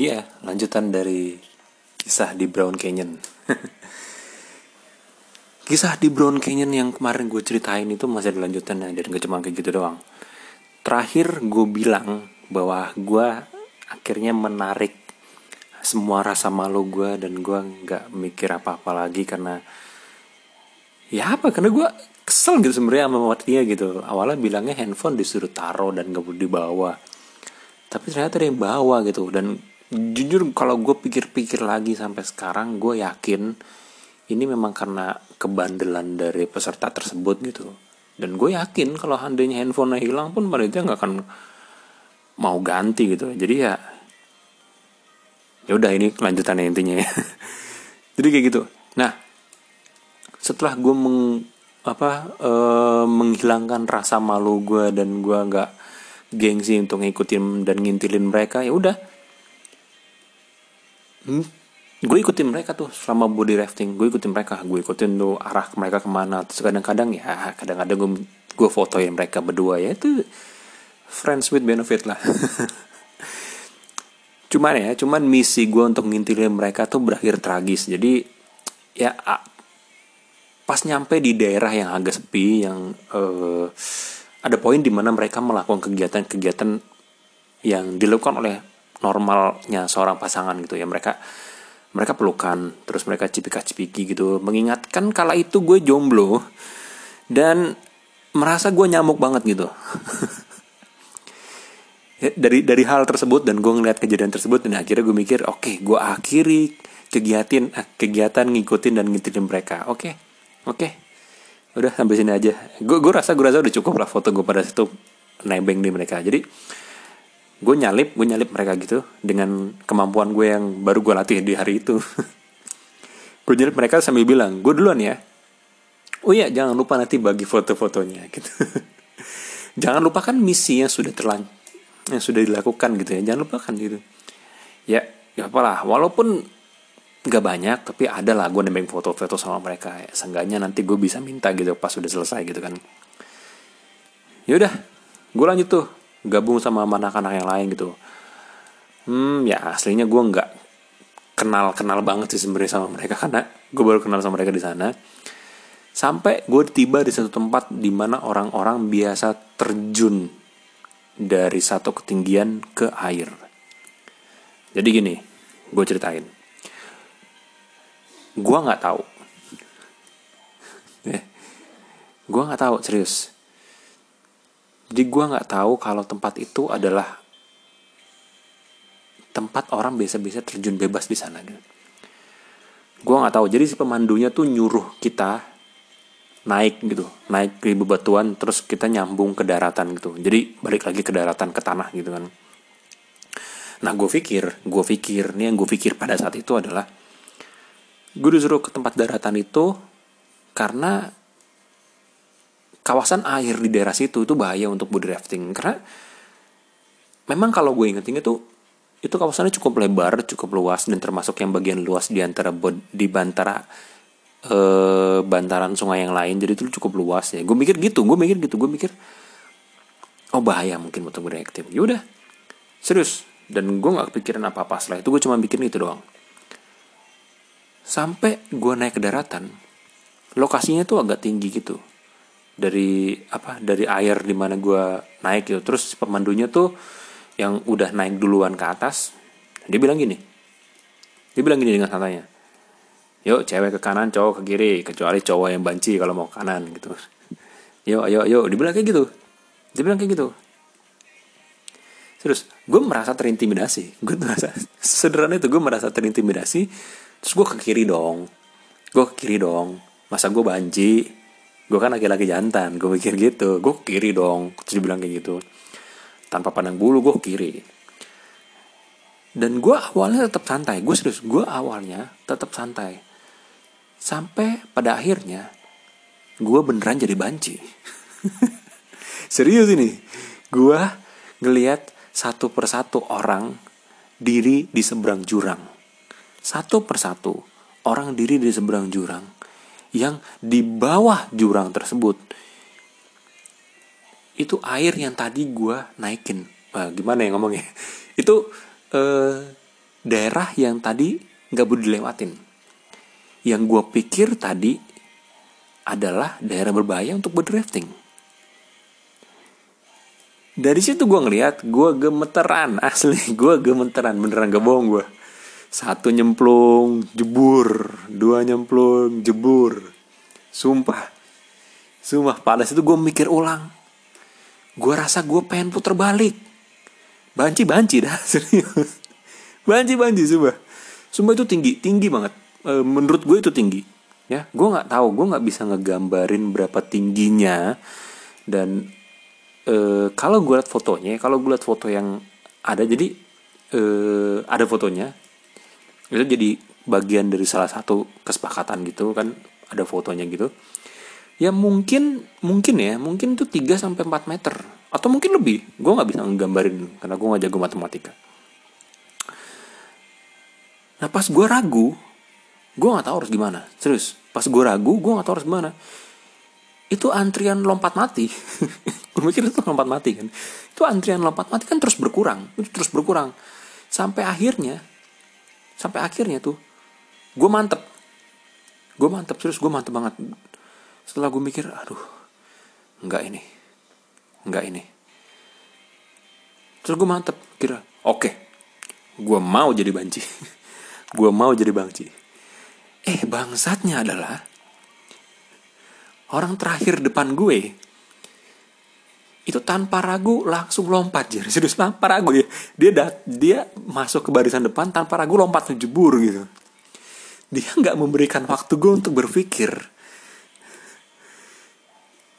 Dia lanjutan dari kisah di Brown Canyon. kisah di Brown Canyon yang kemarin gue ceritain itu masih ada lanjutannya dan gak cuma kayak gitu doang. Terakhir gue bilang bahwa gue akhirnya menarik semua rasa malu gue dan gue nggak mikir apa-apa lagi karena ya apa karena gue kesel gitu sebenarnya sama dia gitu awalnya bilangnya handphone disuruh taruh dan gak boleh dibawa tapi ternyata dia bawa gitu dan jujur kalau gue pikir-pikir lagi sampai sekarang gue yakin ini memang karena kebandelan dari peserta tersebut gitu. Dan gue yakin kalau handanya handphone hilang pun panitia nggak akan mau ganti gitu. Jadi ya ya udah ini kelanjutannya intinya ya. Jadi kayak gitu. Nah setelah gue meng apa e, menghilangkan rasa malu gue dan gue nggak gengsi untuk ngikutin dan ngintilin mereka ya udah hmm, gue ikutin mereka tuh selama body rafting. Gue ikutin mereka. Gue ikutin tuh arah mereka ke mana. Terus kadang-kadang ya kadang-kadang gue gue fotoin mereka berdua. Ya itu friends with benefit lah. Cuman ya cuman misi gue untuk ngintilin mereka tuh berakhir tragis. Jadi ya pas nyampe di daerah yang agak sepi yang uh, ada poin di mana mereka melakukan kegiatan-kegiatan yang dilakukan oleh normalnya seorang pasangan gitu ya. Mereka mereka pelukan terus mereka cipika-cipiki gitu mengingatkan kala itu gue jomblo dan merasa gue nyamuk banget gitu. Ya, dari dari hal tersebut dan gue ngeliat kejadian tersebut dan akhirnya gue mikir oke okay, gue akhiri kegiatan eh, kegiatan ngikutin dan ngikutin mereka. Oke okay, oke. Okay. udah sampai sini aja. Gue gue rasa gue rasa udah cukup lah foto gue pada situ nebeng di mereka. Jadi gue nyalip gue nyalip mereka gitu dengan kemampuan gue yang baru gue latih di hari itu. Gue nyalip mereka sambil bilang gue duluan ya. Oh iya jangan lupa nanti bagi foto-fotonya gitu. Jangan lupakan misi yang sudah terlanjur yang sudah dilakukan gitu ya. Jangan lupakan gitu. Ya ya apalah walaupun nggak banyak tapi ada lah gue nembeng foto-foto sama mereka. Ya, seenggaknya nanti gue bisa minta gitu pas sudah selesai gitu kan. Ya udah gue lanjut tuh gabung sama anak-anak yang lain gitu hmm ya aslinya gue nggak kenal kenal banget sih sebenarnya sama mereka karena gue baru kenal sama mereka di sana sampai gue tiba di satu tempat di mana orang-orang biasa terjun dari satu ketinggian ke air. Jadi gini, gue ceritain. Gue nggak tahu. Gue nggak tahu serius. Jadi gue nggak tahu kalau tempat itu adalah tempat orang biasa-biasa terjun bebas di sana. Gitu. Gue nggak tahu. Jadi si pemandunya tuh nyuruh kita naik gitu naik ke bebatuan terus kita nyambung ke daratan gitu jadi balik lagi ke daratan ke tanah gitu kan nah gue pikir gue pikir nih yang gue pikir pada saat itu adalah gue disuruh ke tempat daratan itu karena kawasan air di daerah situ itu bahaya untuk body rafting. Karena memang kalau gue inget-inget tuh itu kawasannya cukup lebar cukup luas dan termasuk yang bagian luas di antara di antara eh, bantaran sungai yang lain. Jadi itu cukup luas ya. Gue mikir gitu gue mikir gitu gue mikir oh bahaya mungkin untuk bereaktif yaudah serius. Dan gue nggak kepikiran apa apa setelah itu. Gue cuma bikin itu doang. Sampai gue naik ke daratan lokasinya tuh agak tinggi gitu dari apa dari air di mana gue naik gitu. Terus pemandunya tuh yang udah naik duluan ke atas dia bilang gini. Dia bilang gini dengan santainya yuk cewek ke kanan cowok ke kiri kecuali cowok yang banci kalau mau ke kanan gitu. Yuk yuk yuk dibilang kayak gitu. Dibilang kayak gitu. Terus gue merasa terintimidasi. Gue merasa sederhana itu gue merasa terintimidasi terus gue ke kiri dong. Gue ke kiri dong. Masa gue banci gue kan laki-laki jantan gue mikir gitu gue kiri dong terus dibilang kayak gitu tanpa pandang bulu gue kiri dan gue awalnya tetap santai gue serius gue awalnya tetap santai Sampai pada akhirnya gue beneran jadi banci. Serius ini. Gue ngeliat satu persatu orang diri di seberang jurang. Satu persatu orang diri di seberang jurang. Yang di bawah jurang tersebut. Itu air yang tadi gue naikin. Nah, gimana ya ngomongnya? Itu eh, daerah yang tadi nggak boleh dilewatin. Yang gue pikir tadi adalah daerah berbahaya untuk berdrifting dari situ gue ngeliat gue gemeteran asli. Gue gemeteran beneran gak bohong gue satu nyemplung jebur. Dua nyemplung jebur. Sumpah. Sumpah pada situ gue mikir ulang. Gue rasa gue pengen puter balik. Banci banci dah serius. Banci banci sumpah. Sumpah itu tinggi tinggi banget. E, menurut gue itu tinggi. Ya gue nggak tahu. Gue nggak bisa ngegambarin berapa tingginya. Dan e, kalau gue liat fotonya kalau gue liat foto yang ada jadi e, ada fotonya itu jadi bagian dari salah satu kesepakatan gitu kan ada fotonya gitu. Ya mungkin mungkin ya mungkin itu 3 sampai 4 meter. Atau mungkin lebih. Gue nggak bisa nggambarin karena gue nggak jago matematika. Nah pas gue ragu gue nggak tahu harus gimana. Serius pas gue ragu gue nggak tahu harus gimana. Itu antrian lompat mati. Gue mikir itu lompat mati kan. Itu antrian lompat mati kan terus berkurang. Itu terus berkurang. Sampai akhirnya sampai akhirnya tuh gue mantep. Gue mantep terus gue mantep banget. Setelah gue mikir aduh nggak ini nggak ini. Terus gue mantep kira oke okay, gue mau jadi banci gue mau jadi banci. Eh bangsatnya adalah orang terakhir depan gue itu tanpa ragu langsung lompat jadi serius tanpa ragu ya. Dia dat dia masuk ke barisan depan tanpa ragu lompat jebur gitu. Dia nggak memberikan waktu gue untuk berpikir.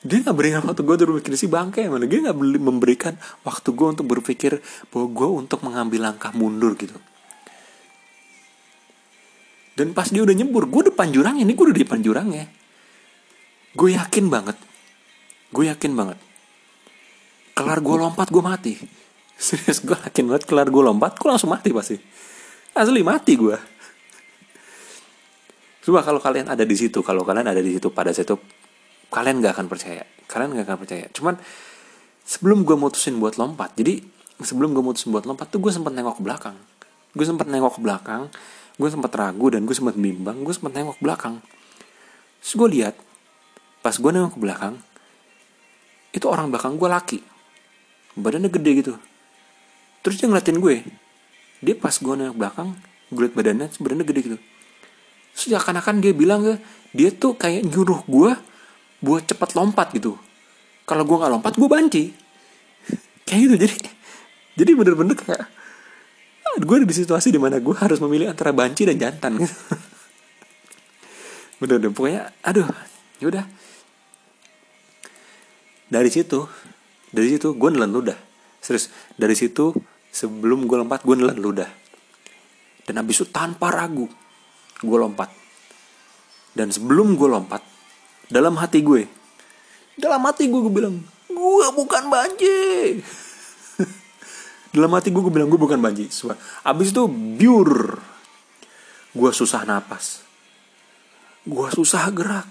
Dia nggak berikan waktu gue untuk berpikir si bangke mana. Dia nggak memberikan waktu gue untuk berpikir bahwa gue untuk mengambil langkah mundur gitu. Dan pas dia udah nyebur gue depan jurang ini gue udah di depan jurangnya gue yakin banget. Gue yakin banget kelar gue lompat gue mati serius gue yakin banget kelar gue lompat gue langsung mati pasti asli mati gue Coba kalau kalian ada di situ, kalau kalian ada di situ pada situ, kalian gak akan percaya. Kalian gak akan percaya. Cuman sebelum gue mutusin buat lompat, jadi sebelum gue mutusin buat lompat tuh gue sempat nengok ke belakang. Gue sempat nengok ke belakang, gue sempat ragu dan gue sempat bimbang, gue sempat nengok ke belakang. Terus gue lihat, pas gue nengok ke belakang, itu orang belakang gue laki badannya gede gitu. Terus dia ngeliatin gue. Dia pas gue nengok belakang gue liat badannya badannya gede gitu. Seakan-akan dia bilang ke dia tuh kayak nyuruh gue buat cepat lompat gitu. Kalau gue nggak lompat gue banci. Kayak gitu jadi jadi bener-bener kayak ah, gue di situasi di mana gue harus memilih antara banci dan jantan. Gitu bener bener pokoknya aduh yaudah dari situ dari situ gue nelen ludah. Serius dari situ sebelum gue lompat gue nelen ludah. Dan abis itu tanpa ragu gue lompat. Dan sebelum gue lompat dalam hati gue dalam hati gue gue bilang gue bukan banji. Dalam hati gue gue bilang gue bukan banji. Abis itu biur. Gue susah napas. Gue susah gerak.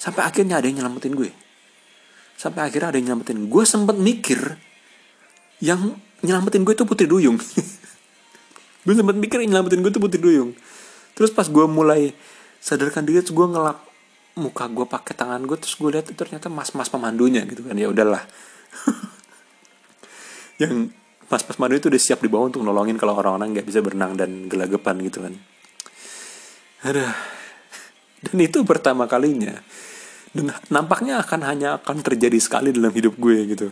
Sampai akhirnya ada yang nyelamatin gue sampai akhirnya ada yang nyelamatin. Gue sempet mikir yang nyelamatin gue itu Putri Duyung. Gue sempet mikir yang nyelamatin gue itu Putri Duyung. Terus pas gue mulai sadarkan diri gue ngelap muka gue pakai tangan gue terus gue lihat itu ternyata mas-mas pemandunya gitu kan. Ya udahlah. Yang mas-mas pemandu itu udah siap di bawah untuk nolongin kalau orang-orang nggak bisa berenang dan gelagapan gitu kan. Ada dan itu pertama kalinya dan nampaknya akan hanya akan terjadi sekali dalam hidup gue gitu.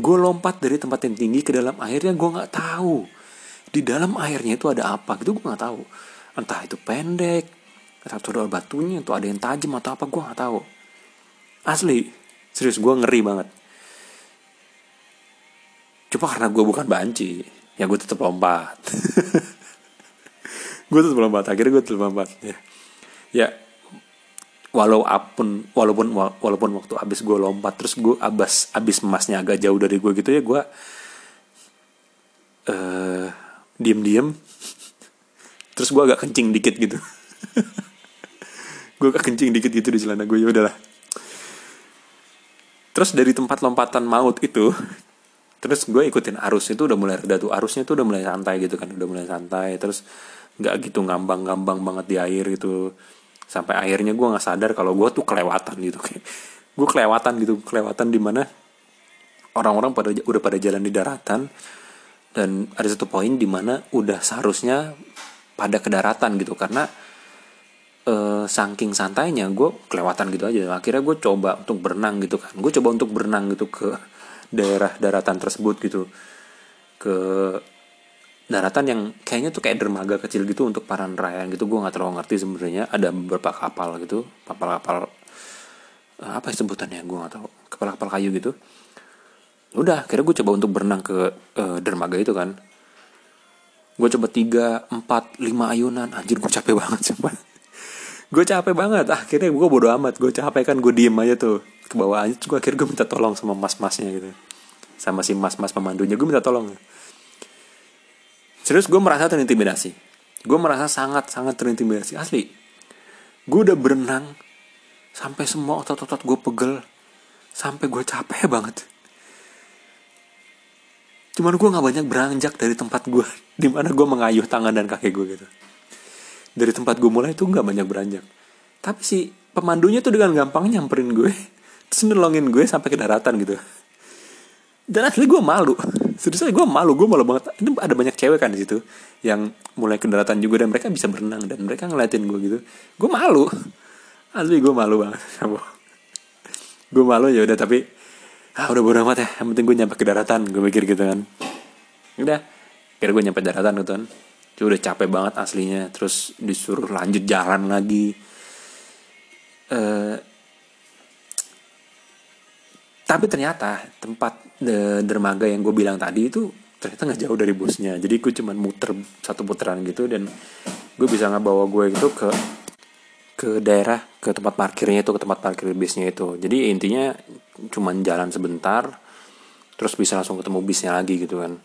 Gue lompat dari tempat yang tinggi ke dalam airnya gue nggak tahu. Di dalam airnya itu ada apa gitu gue nggak tahu. Entah itu pendek atau ada batunya atau ada yang tajam atau apa gue nggak tahu. Asli serius gue ngeri banget. Coba karena gue bukan banci ya gue tetap lompat. Gue tetap lompat akhirnya gue tetap lompat ya. Ya walaupun walaupun walaupun waktu abis gue lompat terus gue abis abis emasnya agak jauh dari gue gitu ya gue uh, diem diem terus gue agak kencing dikit gitu. Gue agak kencing dikit gitu di celana gue ya udahlah. Terus dari tempat lompatan maut itu terus gue ikutin arus itu udah mulai reda tuh arusnya tuh udah mulai santai gitu kan udah mulai santai terus nggak gitu ngambang-ngambang banget di air gitu sampai akhirnya gue nggak sadar kalau gue tuh kelewatan gitu kayak. Gue kelewatan gitu kelewatan di mana orang-orang pada udah pada jalan di daratan dan ada satu poin di mana udah seharusnya pada ke daratan gitu karena uh, saking santainya gue kelewatan gitu aja. Akhirnya gue coba untuk berenang gitu kan. Gue coba untuk berenang gitu ke daerah daratan tersebut gitu. Ke daratan yang kayaknya tuh kayak dermaga kecil gitu untuk para nelayan gitu. Gue nggak terlalu ngerti sebenarnya. Ada beberapa kapal gitu. Kapal-kapal uh, apa ya sebutannya? Gue nggak tahu. Kapal-kapal kayu gitu. Udah akhirnya gue coba untuk berenang ke uh, dermaga itu kan. Gue coba tiga empat lima ayunan. Anjir gue capek banget sumpah. Gue capek banget. Akhirnya gue bodo amat. Gue capek kan gue diem aja tuh. Ke bawah aja. Gue akhirnya gue minta tolong sama mas-masnya gitu. Sama si mas-mas pemandunya. Gue minta tolong serius gue merasa terintimidasi. Gue merasa sangat-sangat terintimidasi. Asli gue udah berenang sampai semua otot-otot gue pegel sampai gue capek banget. Cuman gue nggak banyak beranjak dari tempat gue di mana gue mengayuh tangan dan kaki gue gitu. Dari tempat gue mulai tuh nggak banyak beranjak. Tapi si pemandunya tuh dengan gampang nyamperin gue terus nolongin gue sampai ke daratan gitu. Dan asli gue malu serius gue malu gue malu banget. Ini ada banyak cewek kan di situ yang mulai ke daratan juga dan mereka bisa berenang dan mereka ngeliatin gue gitu. Gue malu. Asli gue malu banget gue malu ya udah tapi ah udah bodo amat ya. Yang penting gue nyampe ke daratan gue mikir gitu kan. Udah kira gue nyampe daratan gitu kan Cuma udah capek banget aslinya. Terus disuruh lanjut jalan lagi. Uh, tapi ternyata tempat de dermaga yang gue bilang tadi itu ternyata nggak jauh dari busnya jadi gue cuman muter satu putaran gitu dan gue bisa ngebawa gue itu ke ke daerah ke tempat parkirnya itu ke tempat parkir bisnya itu. Jadi intinya cuman jalan sebentar terus bisa langsung ketemu bisnya lagi gitu kan.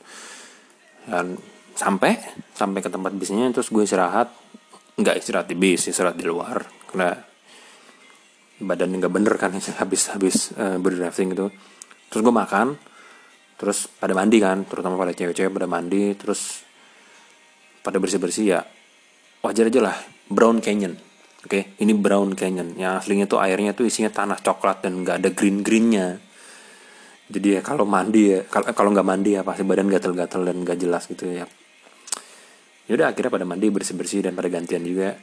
Dan sampai sampai ke tempat bisnya terus gue istirahat. Nggak istirahat di bis istirahat di luar. Karena badan nggak bener kan habis habis uh, body drafting gitu. Terus gue makan terus pada mandi kan terutama pada cewek-cewek pada mandi terus pada bersih bersih ya wajar aja lah brown canyon oke? Okay? ini brown canyon yang aslinya tuh airnya tuh isinya tanah coklat dan nggak ada green greennya jadi ya kalau mandi ya kalau kalau nggak mandi ya pasti badan gatel-gatel dan nggak jelas gitu ya. Yaudah akhirnya pada mandi bersih bersih dan pada gantian juga.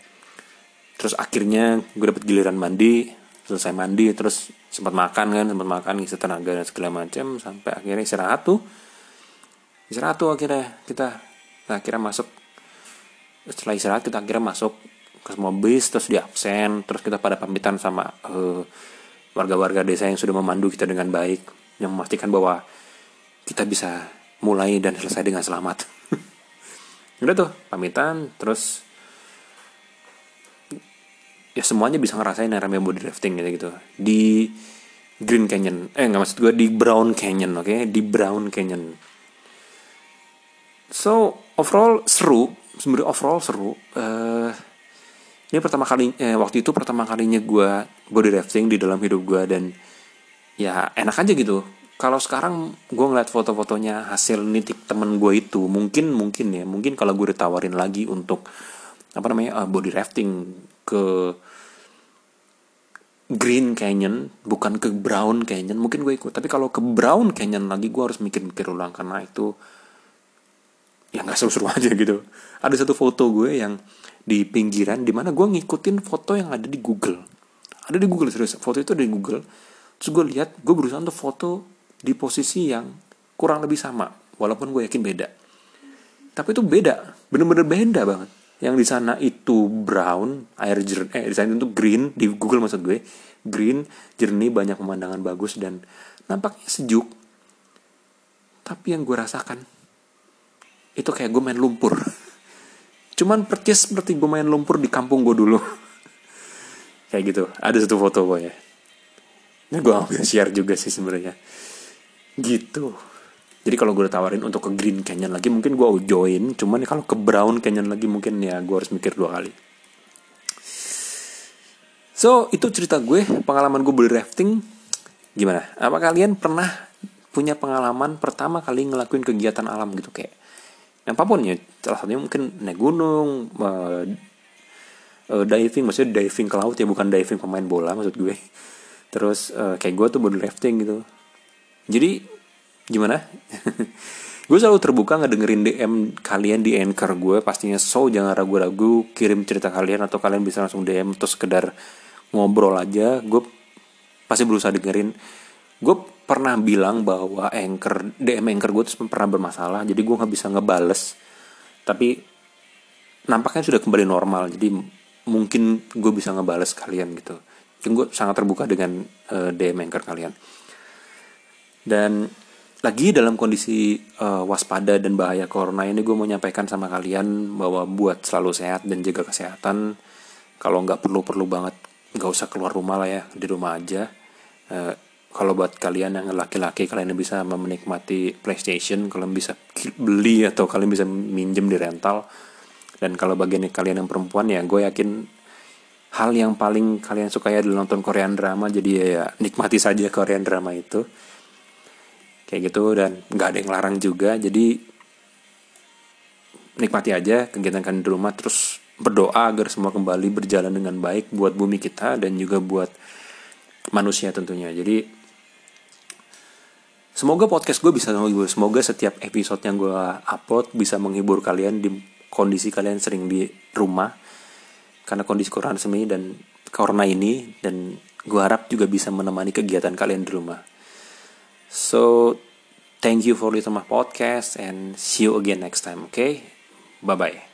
Terus akhirnya gue dapet giliran mandi selesai mandi terus sempat makan kan sempat makan ngisi tenaga dan segala macam sampai akhirnya istirahat tuh. Istirahat tuh akhirnya kita nah, akhirnya masuk. Setelah istirahat kita akhirnya masuk ke semua bis terus di absen terus kita pada pamitan sama uh, warga-warga desa yang sudah memandu kita dengan baik yang memastikan bahwa kita bisa mulai dan selesai dengan selamat. Udah tuh pamitan terus ya semuanya bisa ngerasain yang namanya body drafting gitu gitu. Di Green Canyon. Eh nggak maksud gue di Brown Canyon oke? Okay? di Brown Canyon. So overall seru. Sebenarnya overall seru. Uh, ini pertama kali eh, waktu itu pertama kalinya gue body drafting di dalam hidup gue dan ya enak aja gitu. Kalau sekarang gue ngeliat foto-fotonya hasil nitik temen gue itu mungkin mungkin ya. Mungkin kalau gue ditawarin lagi untuk apa namanya uh, body rafting ke Green Canyon bukan ke Brown Canyon. Mungkin gue ikut tapi kalau ke Brown Canyon lagi gue harus mikir-mikir ulang karena itu ya nggak seru-seru aja gitu. Ada satu foto gue yang di pinggiran di mana gue ngikutin foto yang ada di Google. Ada di Google serius. Foto itu ada di Google. Terus gue lihat gue berusaha untuk foto di posisi yang kurang lebih sama walaupun gue yakin beda. Tapi itu beda bener-bener beda banget yang di sana itu brown air jernih eh di sana itu green di Google maksud gue green jernih banyak pemandangan bagus dan nampaknya sejuk. Tapi yang gue rasakan itu kayak gue main lumpur. Cuman percis seperti gue main lumpur di kampung gue dulu. Kayak gitu ada satu foto gue ya gue ambil share juga sih sebenarnya. Gitu jadi kalau gue tawarin untuk ke Green Canyon lagi mungkin gue join. Cuman kalau ke Brown Canyon lagi mungkin ya gue harus mikir dua kali. So itu cerita gue pengalaman gue beli rafting. Gimana? Apa kalian pernah punya pengalaman pertama kali ngelakuin kegiatan alam gitu? Kayak apa pun ya salah satunya mungkin naik gunung uh, diving maksudnya diving ke laut ya bukan diving pemain bola maksud gue. Terus uh, kayak gue tuh body lifting gitu. Jadi gimana? Gue selalu terbuka ngedengerin DM kalian di anchor gue. Pastinya so jangan ragu-ragu kirim cerita kalian atau kalian bisa langsung DM atau sekedar ngobrol aja. Gue pasti berusaha dengerin. Gue pernah bilang bahwa anchor DM anchor gue tuh pernah bermasalah. Jadi gue nggak bisa ngebales. Tapi nampaknya sudah kembali normal. Jadi mungkin gue bisa ngebales kalian gitu. Gue sangat terbuka dengan uh, eh, DM anchor kalian. Dan lagi dalam kondisi uh, waspada dan bahaya corona ini gue mau nyampaikan sama kalian bahwa buat selalu sehat dan jaga kesehatan kalau nggak perlu perlu banget nggak usah keluar rumah lah ya di rumah aja. Uh, kalau buat kalian yang laki-laki kalian bisa menikmati PlayStation kalian bisa beli atau kalian bisa minjem di rental. Dan kalau bagian kalian yang perempuan ya gue yakin hal yang paling kalian suka ya adalah nonton Korean drama jadi ya, ya nikmati saja Korean drama itu kayak gitu dan nggak ada yang larang juga jadi nikmati aja kegiatan kalian di rumah terus berdoa agar semua kembali berjalan dengan baik buat bumi kita dan juga buat manusia tentunya jadi Semoga podcast gue bisa menghibur. Semoga setiap episode yang gue upload bisa menghibur kalian di kondisi kalian sering di rumah. Karena kondisi corona semi dan corona ini. Dan gue harap juga bisa menemani kegiatan kalian di rumah. So, thank you for listening my podcast and see you again next time, okay? Bye-bye.